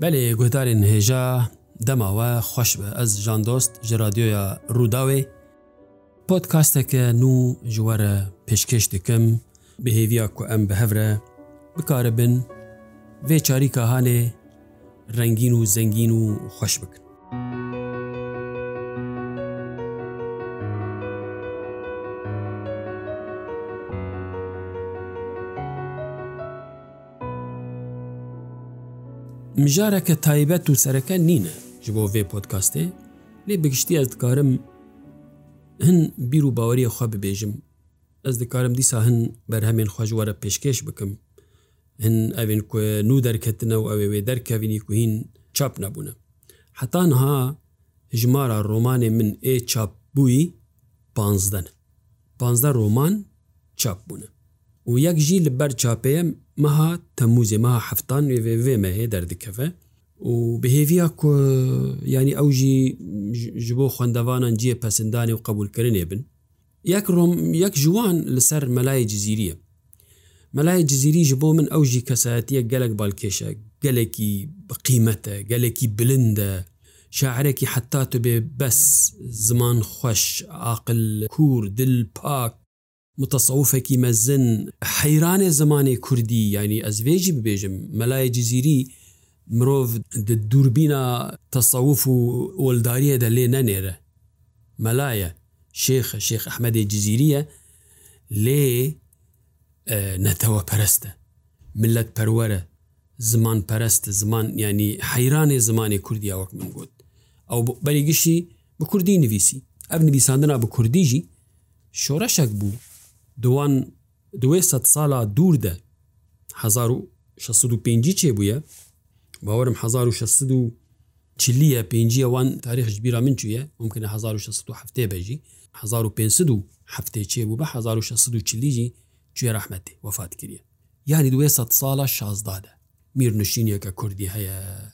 بەێ گوتارین هێژە دەماوە خۆش بە ئەس ژان دۆست ژە رادیۆیە ڕووداوێ پۆتکاستێکە نو ژوەرە پێشکەش دکەم بهێویا کو ئەم بەهەورە بکارە بن وێ چاریکە هاانێ ڕەنگین و زەنگین و خۆش بکن مژارەکە تایبەت و سەرەکە نینە ji بۆ vê پۆتکاستێ لێ بگشتی ez dikarim hin بیر و باوەریە خوا ببێژم ez dikarim dîsa hin berhemên xwajiwarە pêşkêş bikim hin evên ku nû derketine ew ew wê derkevînî ku hîn çap nebûne hetan ha jimara romanê min ê çap bûî panzden panzda roman çap bûne û yek jî li ber çapeyem meha temûzê meha heftan vê vê me hê derdikeve û bihêviya ku yanî ew jî ji bo xwendevanan ciyê pesindanê û qebulkirinê bin yek rom yek ji wan li ser melayê cizîriye Melayê cizîrî ji bo min ew jî kesayetiye gelek balkêşe gelekî qîmete gelekî bilind de şaعrekî heta tu bê bes ziman xweş aqil kûr dil pak متەسەوفێکی مەزن حەیرانێ زمانی کوردی ینی ئەزوێژی ببێژم مەلای جززیری مرۆڤ دووربینە تەسەوف و وەلداریە دە لێ نەنێرە مەلایە شێخ شێخ ئەحمەدی جززیریە لێ نەتەوە پەرستە ملت پەروەرە زمان پەرستە زمان ینی حەیرانێ زمانی کوردیا وەک من گوت ئەو بەریگشتی بە کوردی نویسی ئەم نویساندنا بە کوردیژی شۆڕەشەک بوو دوان 200 سالا دوور دە 1605 چێ بووە باوەرم 1600 چلیە پێنجیەوان تاریخش بیرا من چویە ممکنە 1607 بەژی 1500 هەفتێ چێ بوو بە 1600 چلیجی کوێ رححمەتی وفات کردە یعنی 200 ساڵە شازدادە میرنشینیەکە کوردی هەیە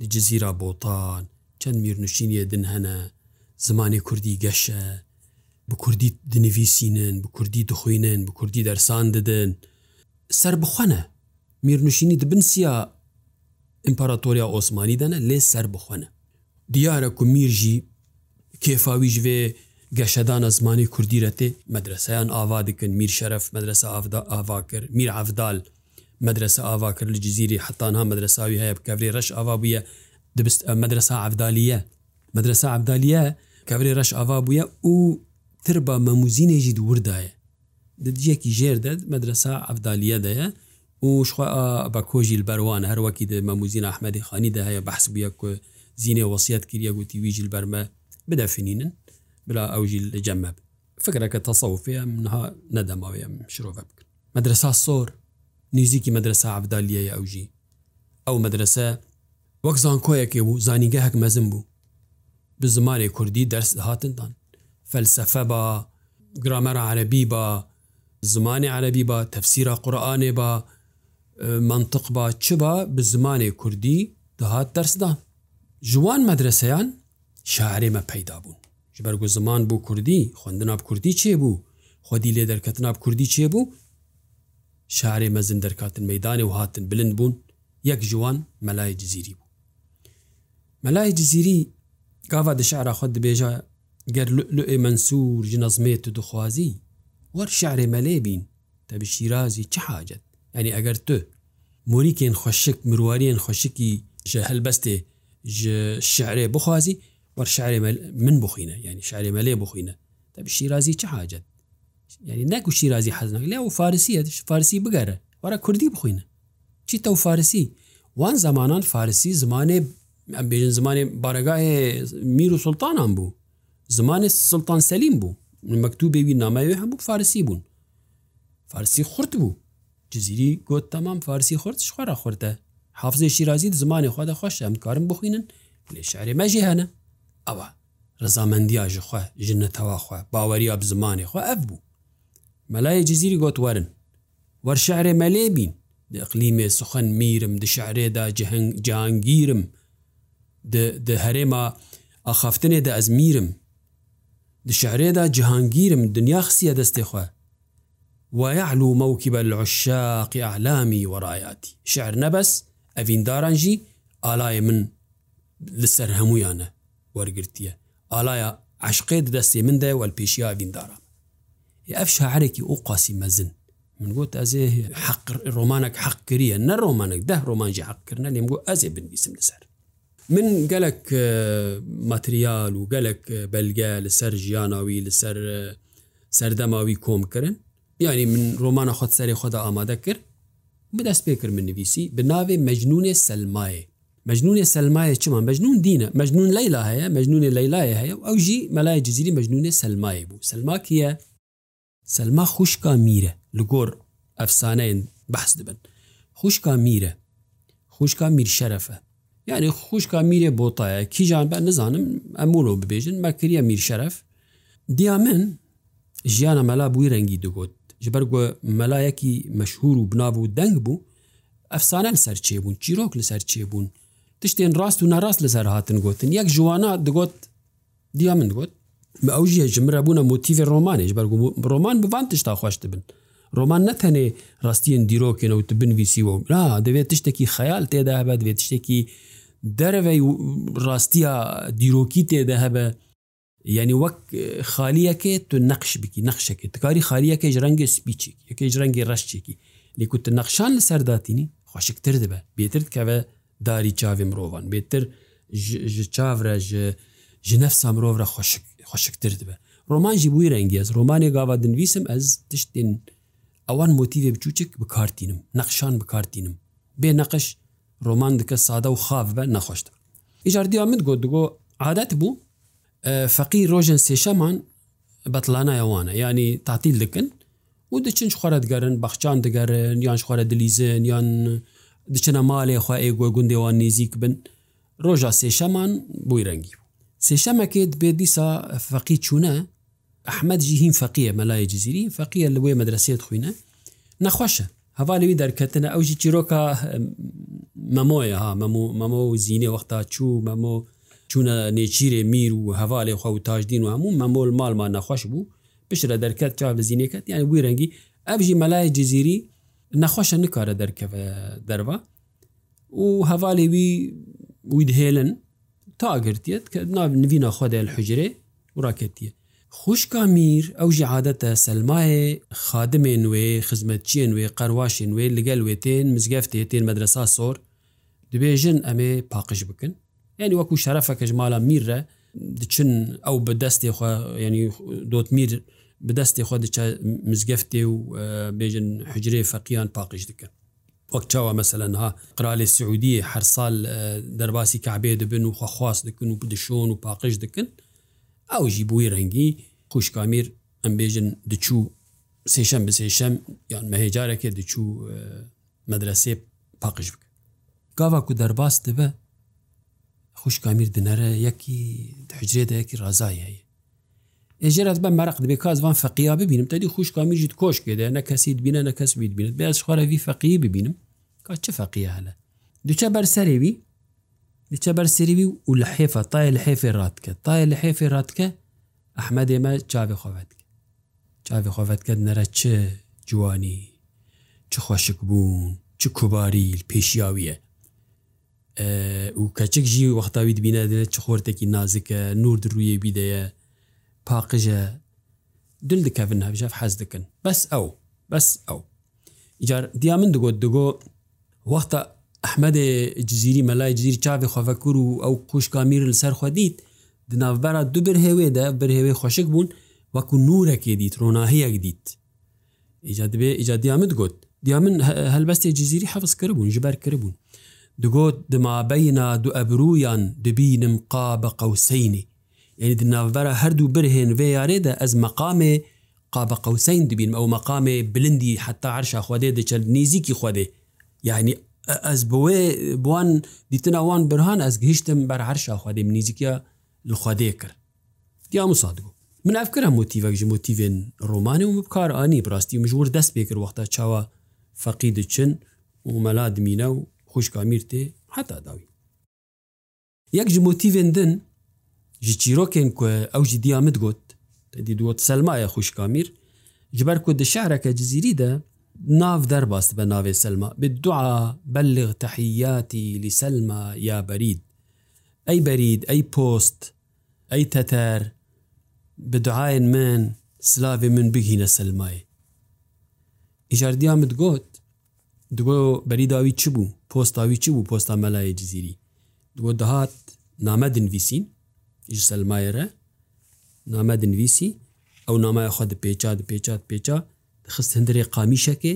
لە جززیرا بۆتان چەند میرنشینیە دن هەنە زمانی کوردی گەشە بە کوردی دنیویسینن بە کوردی دخوێنن بە کوردی دەرسان دەدەن سەر بخۆنە میرنوشینی دبنسیە ئیمپاراتۆریا ئۆسمانی دەنە لێ سەر بخۆنە دیارە و میرژی کێفاویش وێ گەشەدانە زمانی کوردیرەتێ مەدرسەیان ئاوا دکن میر شەرف مەدرسە ئافدا ئاوا کرد میر عفدال مەدرسە ئاوا کرد لە جززیری حتانها مەدرساوی هەیە بکەوری ڕش ئاوا بووە دەبست مەدرسە عفدالیە مەدرسە عبدالیە کەوری ڕش ئاوا بووە و تر بە مەموزینێژی دووردایە دجیەکی ژێردە مەدرسا ئەفدالیەدەیە وشخوا بە کۆژی بەروان هەروەکی دە مەموزین ئەحمەدی خانیدا هەیە بەحس بووە کو زیینێ وەسیەت کردە گوتی ویژیل بەرمە بدەفینینن بلا ئەوژیل لە جەمەب فکرەکە تەسەوفەیە منها نەدەماوەیە شرۆڤە بکرد مەدرسا سۆر نزیکی مەدرسا عبدالیە ئەوژی ئەو مەدرسە وەک زانکۆیەکێ بوو زانیگە هەک مەزم بوو بە زمانی کوردی دەرس هاتندان فەلسەفە بە گرامەرە عەربی بە زمانی عەربی بە تەفسیرە قورآانێ بە منطق بە چ بە بە زمانی کوردی دەهات دەرسدا جوان مەدرسەیان شارێمە پەیدا بوون ji بەرگو زمان بوو کوردی خوندناب کوردی چێ بوو خودی لێ دەرکەتناب کوردی چێ بوو شارێ مەزن دەرکاتن مەدانێ و هاتن بلند بوون یەک جوان مەلای جززیری بوو مەلای جززیری گاوا دە شعرا خود دەبێژە گەر لؤ منسوور ji نەزمێت و دخوازی وەر شارێ مەلێ بین تەبی شیرازی چه حاجت ئەنی ئەگەر تو مریکێن خوشک مرواریان خوشکی ji هەلبەستێ ji شعرێ بخوازی وەر شارێ من بخینە ینی شارێ مەلێ بخینە تەبی شیرازی چه حاجت ینی نەکو شیرازی حەزنەک لێ و فارسیە فارسی بگەرە وەرە کوردی بخوینە چی تە و فارسی وان زمانان فارسی زمانێ ئەم بێژن زمانێ بارگاهێ میر و سلتانان بوو زمانی سلتان سەلیم بوو مەکتوبێوی نامەوێ هەموو فارسی بوون فارسی خورد بوو جززیری گوت تمام فارسی خورد شخوارە خوردە حافزێ شیرازی زمانی خوادا خۆش ئەمکارم بخوێنن لێ شارێ مەژی هەنە ئەوە ڕزامەندیا ژخوا ژنەتەواخوا باوەری ئەب زمانی خوا ئەف بوو مەلای جززیری گوتوارن وەرشارێ مەلێ بین دقلیمێ سخن میرم د شعرێدا جهنگ جانگیرم د هەرێما ئەخافتنێ دە ئەزمیرم دشارێدا جهانگیرم دنیا خسیە دەستێخوا ويعلو موكب العشاق أعلامي وراياتي شعر نبس أفين دارانجي آلاي من لسر همويانا ورقرتية آلاي عشقي دستي من ده والبيشيا أفين دارام أف شاعرك أقاسي مزن من قلت أزي حق رومانك حق كريا نه رومانك ده رومانجي حق كرنا لي مقول أزي بنبيسم لسر من گەلک ماتریال و گەلک بەلگە لەسەر ژیانناوی لەسەر سەردەماوی کۆمکردن یعنی من ڕۆمانە خۆت سەری خۆدا ئامادە کرد بدەست پێ کرد من نویسی بناوێ مەجنونێ سلمایە مەجنونێ سلمایە چمان مەجنون دینە مەجنون لەیلا هەیە مەجنونێ لەیلایە هەیە ئەو ژی مەلای جززیری مەجنونێ سلمایە بوو سلماکیە سلما خوشکا میرە لەگۆر ئەفسانەن بەحس دەبن خوشکا میرە خوشکا میر شەرەفە یعنی خوشکا میرێ بۆتایە کیژان بە نزانم ئەمولۆ ببێژن مەکریە میرشەرف دیا من ژیانە مەلا بووی رەنگی دەگوت ژبەر گوە مەلایەکی مەشهور و بناو و دەنگ بوو ئەفسانە لەسەر چێبوون چیرۆک لەسەر چێبوون تشتێن ڕاست و ناڕاست لەسەر هاتن گوتن یەک جوانە دەگوت دیا من گوت بە ئەو ژە ژمرە بوونە متیڤ ڕۆمانێش بەرگ ڕۆمان بڤان تشتا خوۆش دەبن ڕۆمان نەتەنێ ڕاستیان دیرۆکێنەوە بنویسیەوە را دەوێت تشتێکی خەیال تێدا هەبە دەوێت شتێکی دەرەوەی ڕاستیە دیرۆکی تێدا هەبە یعنی وەک خالیەکە تو نەقش بکی نەخشەکە تکاری خالیەکەش ڕەنگە سپیچێک یەکەش ڕەنگی ڕشتێکی لێکوتە نەخشان لە سەرداتینی خۆشکتر دەبە بێتر کەوە داری چاوێ مرۆڤان بێتتر چاورە ji nefsa mirov re xşiktir dibe. Roman jî bûî rengez Romanê gava dinvîsim ez tiştên ئەوان مۆتیوێ بچوچک بکارتینم نەخشان بکارتینم بێ نەقش ڕۆمان دکە سادە و خاف بە نەخۆشتە ئیجاردیا من گۆ دگۆ عادەت بوو فەقی ڕۆژن سێشەمان بەتلانایەوانە ینی تاتیل دکن و دچن خوارەتگەرن بەخچان دەگەرن یان خوارە دلیزن یان دچنە مالێ خوا ئێگۆ گوندێوان نزیک بن ڕۆژە سێشەمان بووی ڕەنگی سێشەمەکێت بێ دیسا فەقی چوونە ئەحمد جیهین فەقیە مەلای جززیری فەقیە لەوەی مەدرسێت خوینە نەخۆشە هەوا لەوی دەرکەتنە ئەوژی چیرۆکە مەمۆیە ها مەمو مەمە و زیینێ وەختا چوو مەمۆ چوونە نێچیرێ میر و هەوا لێ خوا و تاژدین و هەموو مەمۆل ماڵمان نەخۆش بوو پشرە دەرکەت چا لە زیینەکەت یان وی ڕەنگی ئەبژی مەلای جززیری نەخۆشە نکارە دەرکەوە دەرەوە و هەوا لێوی وی دهێلن تاگررتێت کە ناوی نەخۆدا حجرێ و ڕاکێتیە خوشکا میر ئەو ژعادەتە سلمایە خادمێ نوێ خزمەتچیە نوێ قەرواشی نوێ لەگەل وێتێن مزگەفتێ تێن مەدرسا سۆر دبێژن ئەمێ پاقش بکن یعنی وەکو شەرەفەکەش مالا میرە دچن ئەو بەدەستی ینی دۆت میر بەدەستی خۆ دچ مزگەفتێ و بێژن حجرێ فەقییان پاقش دکن وەک چاوە مەسەەنها قرالی سعودی هەر سال دەرباسی کابێ دەبن و خواست دکن و بدشۆن و پاقش دکن ئەوژی بووی ڕەنگی خوشکامیر ئەمبێژن دچوو سێشەم بسێشەم یان مەهێجارێکێ دچوو مەدرسێ پاقش بکە گاوا کو دەرباس دبە خوشکامیر دنەرە یەکی حجرێدا یەکی ڕزای هەیە ێرت بە مەرق دەبێ کازوان فەقیا ببینم تدی خوشکامیژیت کۆش کێدا نە کەسیت بینە نە کەس بیت بینێت بێ خوارەوی فەقی ببینم کا چه فەقیە هەلە دوچە بەرسەرێوی دیچە بەرسریوی و لە حێفە تای لە حێفێ ڕاتکە تای لە حێفێ ڕاتکە ئەحمەد ئێمە چاوی خۆەت چاوی خۆەتکە نەرە چ جوانی چ خۆشک بوون چ کوباری پێشیاویە و کەچک ژی وەختاوی بینە دێت چ خۆرتێکی نازکە نور درویە بیدەیە پاقژە دل دکەن هەژاف حەز دکن بەس ئەو بەس ئەو جار دیا من دگۆت دگۆ وەختە ئەحمەدێ جزیری مەلای جزیری چاوێ خۆفەکوور و ئەو قوشکامیر لەسەر خودیت دناوبەرە دو برهێوێدا برهێوێ خۆشک بوون وەکو نورەکێ دیت ڕۆناهەیەک دیت ئیجا دەبێ ئیجا دیامت گوت دیا من هەلبەستی جزیری حەفز کرد بوون ژبەر کرد بوون دگوت دمابینا دو ئەبرویان دبینم قا بە قوسینی یعنی دناوبەرە هەردوو برهێن وێ یارێدا ئەس مەقامێ قا بە قوسین دبین ئەو مەقامێ بلندی حتا عرشە خودێ دەچەند نزیکی خودێ یعنی ez bi wê buwan dîtina wan birhan ez gihiştim ber her şaxwadê min nîzikiya li xwadê kir ya musad bû min ev kir motivek ji motivên romanê û bikar anî rastî min ji wir dest pêkir wexta çawa feqî diçin û mela dimîne û xşkamîr tê heta dawî yek ji motivên din ji çîrokên ku ew jî diya min got dî got selmaya xşkamîr ji ber ku di şehreke cizîrî de ناف دەرباست بە ناوێ سلمە بدوعا بەلغ تەحیاتی لیسلمە یا بەرید ئەی بەرید ئەی پۆست ئەی تەتەر بدعاەن من سلاێ من بگینە سلمای ئیژاردیامت گوت دووە بەریداوی چ بوو پۆستاوی چ بوو پۆستا مەلای جززیری دووە دەهات نامە دنویسین ئیش سلمایرە نامە دنویسی ئەو نامای خۆ پێچ پێچات پێچ dixist hindirê qamişekê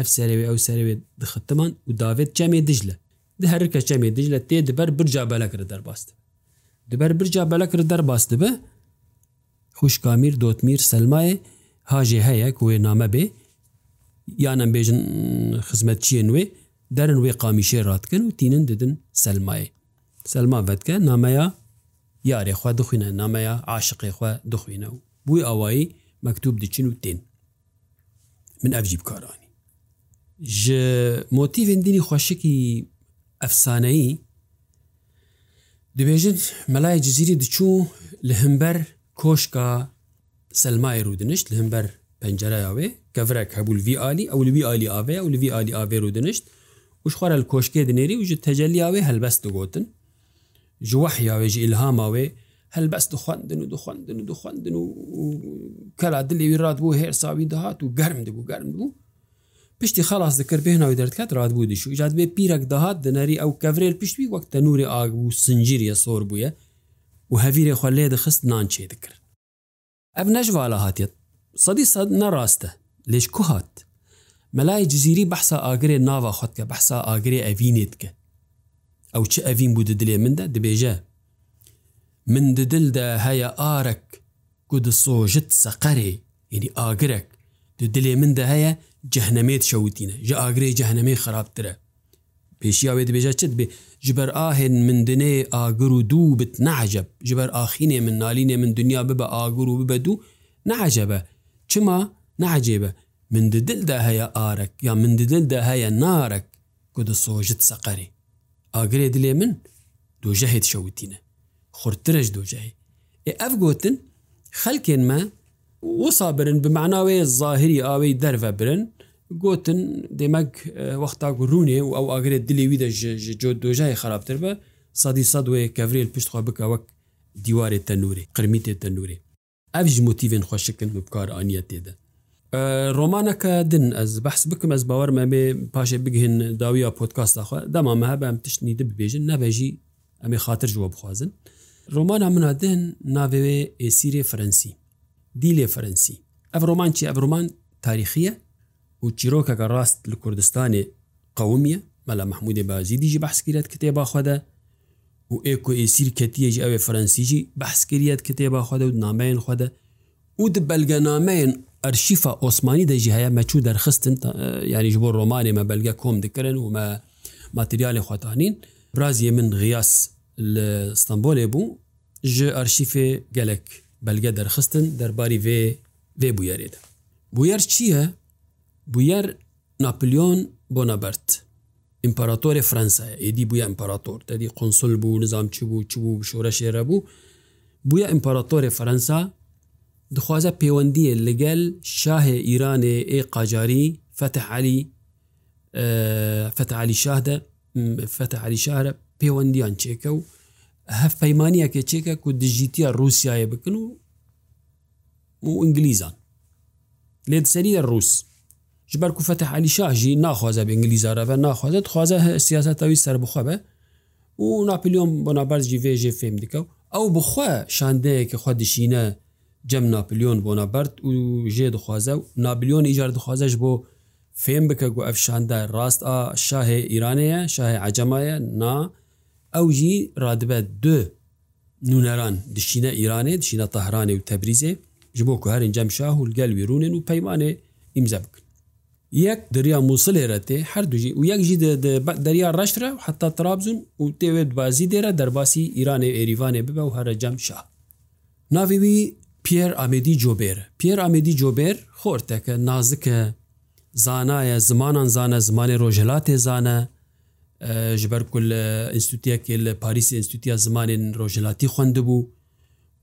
ev serê ew serê dixitiman û davêt çemê dijle di herke çemê dijle tê diber birca belekir derbast diber birca belekir derbas dibe xşkamîr dotmîr selmayê hajê heye ku wê name bê yan em bêjin xizmetçiyên wê derin wê qamişê ratkin û tînin didin selmayê Selma vedke nameya yarê xwe dixwîne nameya aşiqê xwe dixwîne û bû awayî mektub diçin û tên من ئەفجی بکارانی ji مۆتیڤێندینی خۆشکی ئەفسانایی دەبێژن مەلای جززیری دچوو لە هەمبەر کۆشکا سلمای رودنشت لە هەمبەر پەنجرااوێ کەڤرە کەبول وی عالی ئەو لەوی عالی ئاێ ئەو لەوی عالی ئاێ رودنشت وش خوارە لە کۆشکێ دنێری وژ تەجلیاوێ هەلبەست دەگوتن ژوەحیاوێژ ئیلهاماوێ هەل بەس دخواندن و دخواندن و دخواندن و کەلا دلێوی ڕات بوو هێرساوی داهات و گەرم دەبوو گەرم بوو پشتی خلاص دەکرد بێنەوەی دەردکات ڕات بوو دیش و جات بێ پیرەک داهات دەنەری ئەو کەورێر پشتوی وەک تەنوری ئاگ بوو سنجریە سۆر بووە و هەویرێ خۆ لێ دەخست نانچێ دەکرد ئەف نەژوالا هااتێت سەدی سەد نەڕاستە لێش کو هاات مەلای جززیری بەحسا ئاگرێ ناوا خۆتکە بەحسا ئاگرێ ئەڤینێتکە ئەو چه ئەڤین بوو دلێ مندە دەبێژە من ددلدا هەیە ئارك گو دسۆژت سەقەرێ یعنی ئاگرك دلێ مندا هەیە جەهنەمێت شەوتینە ژە ئاگرێ جەهنەمێ خراپترە پێشیاوێ دەبێژە چت بێ جبەر ئاهێن من دنێ ئاگر و دوو بت نعجب جبەر ئاخینێ من نالینێ من دنیا ببە ئاگر و ببە دوو نعجبە چما نعجێبە من ددلدا هەیە ئارك یا من ددلدا هەیە نارك گو دسۆژت سەقەرێ ئاگرێ دلێ من دوژەهێت شەوتینە خورترش دوجێ ئەف گوتن خەلکێنمە وەسا برن بمعناوەیە ظاهری ئاوەی دەرە برن گوتن دێمەک وەختا ڕوونێ و ئەو ئاگرێت دلێوی دە جۆ دۆژای خراپتر بە سادی سادوەیە کەڤریل پشتخوا بکەوەک دیوارێت تەنووری قرمی تێ تەنووری ئەف ژ متیڤێن خۆشکن و بکار ئاە تێدا ڕۆمانەکە دن ئەس بەحس بکەم ئەس باوەرمە بێ پاشێ بگهن داویە پۆتکاستاخوا دامامە هە بەم تشتنی دە ببێژن نەبێژی ئەمێ خاطر ژوە بخوازن. ڕۆمانا منادن ناوێوێ ئێسیرێ فەرەنسی دیلێ فەرەنسی ئەف ڕۆمان چی ئەڤڕۆمان تاریخیە و چیرۆکەکە ڕاست لە کوردستانی قومیە مەلا مححمودی بازی دیژی بەحسکرێت کتێباخوادا و ئێکۆ ئێسیر کەتیەژی ئەوێ فەرەنسیجی بەحسکرێت کتێباخوادا و نامەیەن خوادا و د بەلگەنامەیەن ئەرشیفا ئۆسمانی دەژی هەیە مەچوو دەرخستن یانیش بۆ ڕۆمانێمە بەلگە کۆم دکردن ومە ماتریالی خواتانین برازیە من غیاس لە ستانبولێ بوو ji ئەرشیفێ gelek belge derxistin derbarî vê vê bûyerê de. Bûyer çi ye? Bûyer Napolyon Bonabert İmparatorê Fransaya êdî bûye imparator dedî konsul bû nizam çi bû çi bû şoreşêre bû bûye imparatorê Fransa dixwaze pêwendiyê li gel şahê İranê ê qacarî Feteh Alî Feteh Alî Şah de Feteh Alî Şahre پەیوەندیان چێکە و هەف پەیمانیەکە چێکە و دژیتیە رووسایە بکن و و ئینگلیزان لێدسەریە ڕوس ژبەر و فەتە علیشاژی ناخوازە بە ئنگلیزارەوە ناخوازت خوازە سیاستەوی سەر بخەبە و ناپلیۆم بۆ نابەرجی وێژێ فێم دیکە و ئەو بخوا شاندەیەکی خوا دشینە جەم ناپلیۆن بۆ نابەرد و ژێ دخوازە و نابلیۆن ئیجار دخوازەش بۆ فێم بکە گو ئەف شاندە ڕاست ئا شاهێ ئیرانەیە شاهێ عجەمایە نا ئەو ژی ڕادبە دو نونەران دشینە ئیرانێ دشینە تەهرانێ و تەبریزێ ji بۆ ku herên cemşah û gel wîrûnên û peymanê îmze bikin. Yek deriya Musul êretê her du jî û yek jî deriya reşre heta Trabzun û tê wê dibazî dêre derbasî İranê êrîvanê bibe û here cemşah. Navê wî Pierre Amedî Cobêr. Pierre Amedî Cobêr xorteke nazike, zanaye zimanan zane zimanê rojhelatê zane, ji ber ku li institutiyekê li Parîsê institutiya zimanên rojelatî xwendibû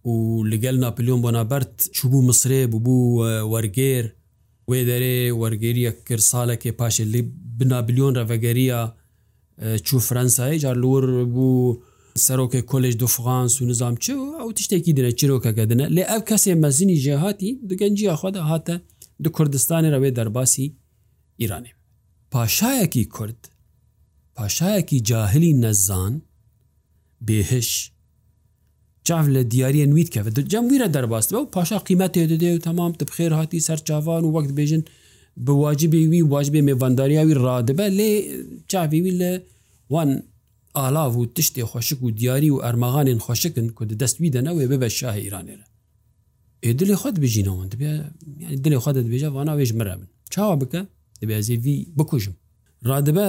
û li gel Napolyon Bonabert çûbû Misrê bûbû wergêr wê derê wergêriye kir salekê paşê li binabilyon revegeriya çû Fransayê car lor bû serokê Kolej do Frans û nizam çi ew tiştekî dine çîrokeke dine lê ev kesê mezinî jê hatî di genciya xwe de hate di Kurdistanê re wê derbasî İranê. Paşayekî Kurd پاشایەکی جاهلی نەزان بێهش چاف لە دیارە نویت کەف جەمگیرە دەرباست بە و پاشا قیمەتێ دەدێ و تەمام بخێر هاتی سەر چاوان و وەک بێژن بواجبی وی واجبێ مێڤنداریاوی ڕادبە لێ چاویوی لە وان ئالاو و تشتێ خۆشک و دیاری و ئەرمەغانین خۆشکن کو دەستوی دەنەوێ ببە شاه ایرانێرە دلێ خۆت بژینەوە دەبێ دلێ خۆت دەبێژە واناوێژ مرە من چاوە بکە دەبێ زێوی بکوژم ڕادبە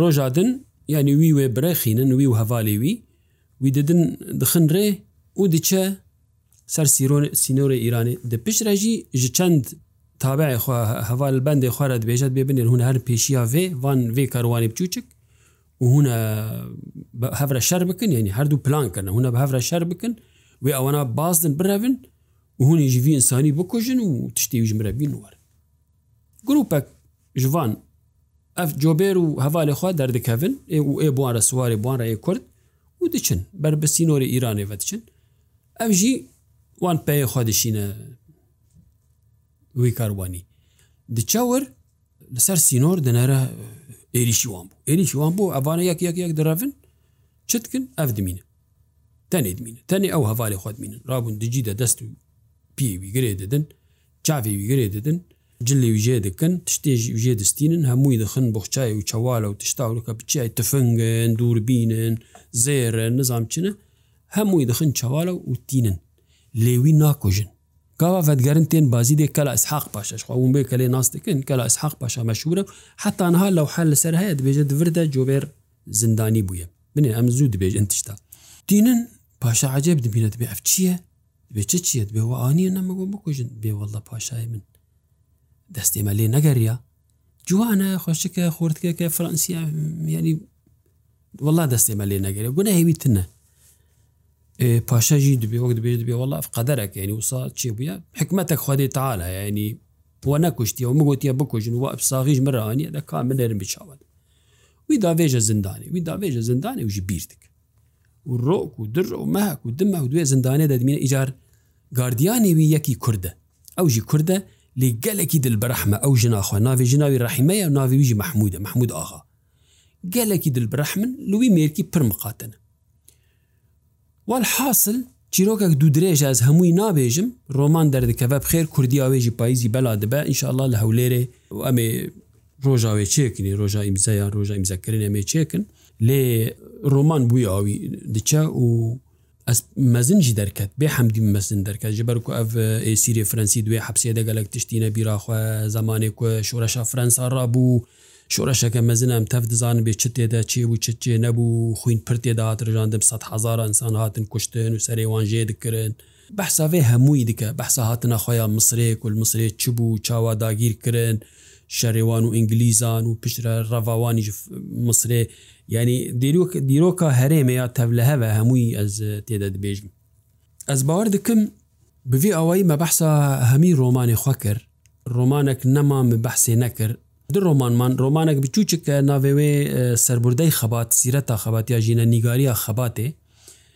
ڕۆژادن ینی وی وێ برەخینن وی و هەوالی وی وی دەدن دخنرێ و دیچە سەر سیرۆن سینۆرە ئیرانی دەپشرەژی ji چەند تابع هەوال بەندێ خوارە دبێژات بێبنێن هون هەر پێشیا vê van vê کاروانی بچوچک و هونە هەرە شەر بکن ینی هەردوو پلانکەن هونە بە هەرە شەر بکن وێ ئەوەنا بازدن برەن و هوونی ژوی ئسانی بکوژن و تشتی ژمرە بینوار گروپەک ژوان ئەف جۆبێر و هەوا لەخوا دەردەکەون ئێ و ئێ بوارە سووارێ بوارە ئێ کورد و دچن بەربسی نۆری ئیرانێ بەچن ئەم ژی وان پێی خودشینە وی کاروانی دچاور لەسەر سینۆر دەنەرە عێریشیوان بوو عێریشیوان بوو ئەوانە یەک یەک یەک دەراون چتکن ئەف دمینە تەنێ دمینە تەنێ ئەو هەوالی خودمینن رابوون دجی دە دەست و پیوی گرێ دەدن چاوی ویگرێ دەدن جلی وژێ دکن تشتێژی وژێ دەستینن هەمووی دەخن بخچای و چاوالە و تشتاولەکە بچای تفنگن دووربینن زێرە نزانامچنە هەمووی دەخن چاوالە و وتینن لێوی ناکۆژن گاوا فەدگەرن تێن بازی دێک کە لە ئەسحاق پاشەشخواون بێ کە لێ ناستەکەن کە لە ئەسحاق پاشا مەشورە حتانها لەو حل لەسەر هەیە دەبێژە دووردە جۆبێر زندانی بووە منێ ئەم زوو دەبێژن تشتا دینن پاشا عجب دەبینێت بێ ئەف چییە؟ بێ چ چیت بێەوە ئاانیە نەمەگو بکوژن بێوەڵە پاشای من دەستێمە لێ نەگەریە جوانە خۆشکە خورتکە کە فرەنسیە ینی وڵا دەستێمە لێ نەگەری بۆ نەهێویتنە پاشەژی دبێ وەک دەبێت دەبێ وڵا قەدەرەکە ینی وسا چێ بووە حکمەتە خودی تاالە ینی بۆ نەکوشتیەوە مگوتیە بکوژن و ئەساغیش مرانیە دەکا منێرم بچاوت وی داوێژە زندانی وی داوێژە زندانی وژی بیردک و ڕۆک و در و مەک و دمە و دوێ زندانێ دەدمینە ئیجار گاردیانێوی یەکی کووردە ئەوژی کووردە لێ گەلێکی دلبرەحمە ئەو ژناخوا ناوی ژناوی ڕحیمەیە و ناویویژی مححمودە محمود ئاغا گەلێکی دلبرەحمن لوی مێرکی پرمقاتن والحاصل چیرۆکێک دوو درێژ ئەس هەمووی نابێژم ڕۆمان دەردەکەە بخێر کوردیاوێژی پاییزی بەلا دەبە ئینشاءله لە هەولێرێ و ئەمێ ڕۆژاوێ چێکنی ڕۆژا ئیمزایان ڕۆژا ئیمزەکردن ئەمێ چێکن لێ ڕۆمان بووی ئاوی دچە و ئەس مەزنجی دەرکەت بێ حەمدی مەسن دەرکات جبەر و ئەف ئسیری فرەنسی دوێ حبسێ دەگەلک تشتینە بیراخوا زمانێک شوورەشا فرەنسا ڕبوو شوورەشەکە مەزن ئەم تەف دزانم بێ چ تێدا چێ و چ چێ نەبوو خوین پرتێدا هاترژاندم 100 هزار ئەسان هاتن کوشتن و سەرێوانژێ دکردن بەحساێ هەمووی دیکە بەحسا هاتنە خۆیان مسرێک و مسرێ چ بوو چاوا داگیر کردن شەڕێوان و ئینگلیزان و پشرە ڕەڤوانی مسرێ ینی دیرۆکە هەرێمەیە تەولە هەوە هەمووی ئەز تێدە دبێژم ئەس باوار دکم بڤی ئەوەی مە بەحسا هەمی ڕۆمانی خوا کرد ڕۆمانێک نەما بەحسێ نەکرد دو ڕۆمانمان ڕۆمانێک بچوچکە ناوێوێ سربوردەی خەبات سیرەتا خەباتیا ژینە نیگاریە خەباتێ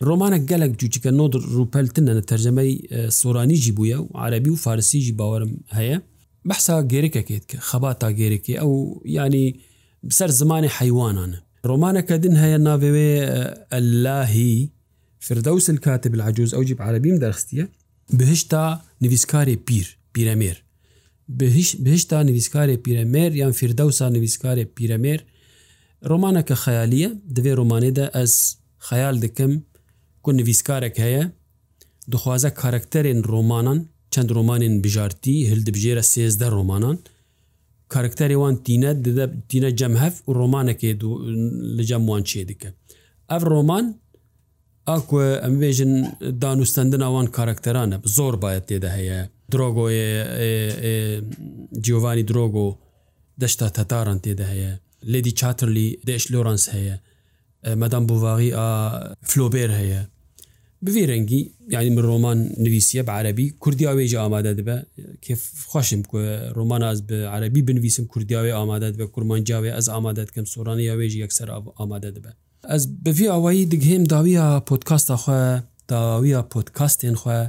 ڕۆمانە گەلک جوچکە نۆ روپەلتنە تەرجەمەی سۆرانیجی بووە و عربی و فارسیجی باوەرم هەیە بەسا گێرەکەکێت کە خەبات تا گێرەێ ئەو ینی سەر زمانی حیوانانە ڕۆمانەکە دن هەیە ناوێوێ ئەلهی فردەوس کاتب العجوز ئەو جیب عربیم دەرخستیە بهشتا نویسکاری پیر پیرەمێر بهشتا نویسکاری پیرەمێر یان فردەوسا نویسکاری پیرەمێر ڕۆمانەکە خەیالیە دەوێ ڕۆمانێدا ئەس خەیال دکم کو نویسکارێک هەیە دخوازە کارکتەرێن ڕۆمانان چەند ڕۆمانین بژارتی هەلدبژێرە سێزدە ڕۆمانان کارکتەرێوان تینە تینە جەمهف و ڕۆمانەکێ لە جەموان چێ دیکە ئەف ڕۆمان ئاکوێ ئەمێژن دانوستەندن ئەوان کارکتەرانە زۆر باەت تێدا هەیە درۆگۆی جیۆوانی درۆگۆ دەشتا تەتاران تێدا هەیە لێدی چاترلی دێش لۆرانس هەیە مەدام بوواغی ئا فلۆبێر هەیە بێ ڕەنگی یعنی من ڕۆمان نوویسیە بە عربی کوردیاوێژ ئامادە دەبە کێفخواشم ڕۆمان ئاز بە عربی بنویسم کوردیاوێ ئامادەات بە کورمانجاوێ ئەس ئامادەات کەم سۆرانی یاوێژی یەکسەر ئامادە دەبە ئەس بەفی ئەوایی دگهێم داویە پۆتکاستاخوا داویە پۆتکاستێن خوێ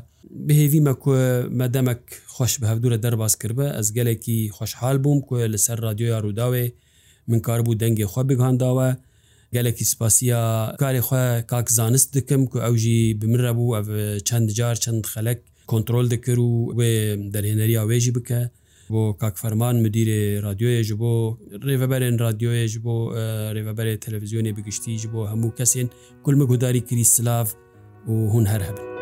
بهێویمە کو مەدەمەک خوۆش بە هەفتورە دەرباز کردە ئەس گەلێکی خوۆشحال بووم کوێ لەسەر رادیۆیا ڕووداوێ من کار بوو دەنگێ خوا بگانداوە gelekî spasiya karê xwe kak zanist dikim ku ew jî bimire bû ev çend car çend xelek kontrol dikir û wê derhêneriya wê jî bike بۆ کاکفەرمان مدیرێ رادیۆیە ji بۆ ڕێڤبەرێن رادیۆیە ji بۆ ڕێڤبەرێ تەلەڤزیۆنێ بگشتی ji بۆ هەموو کەسێن کولمە گوداری کری سلااف و هون هەر هەبن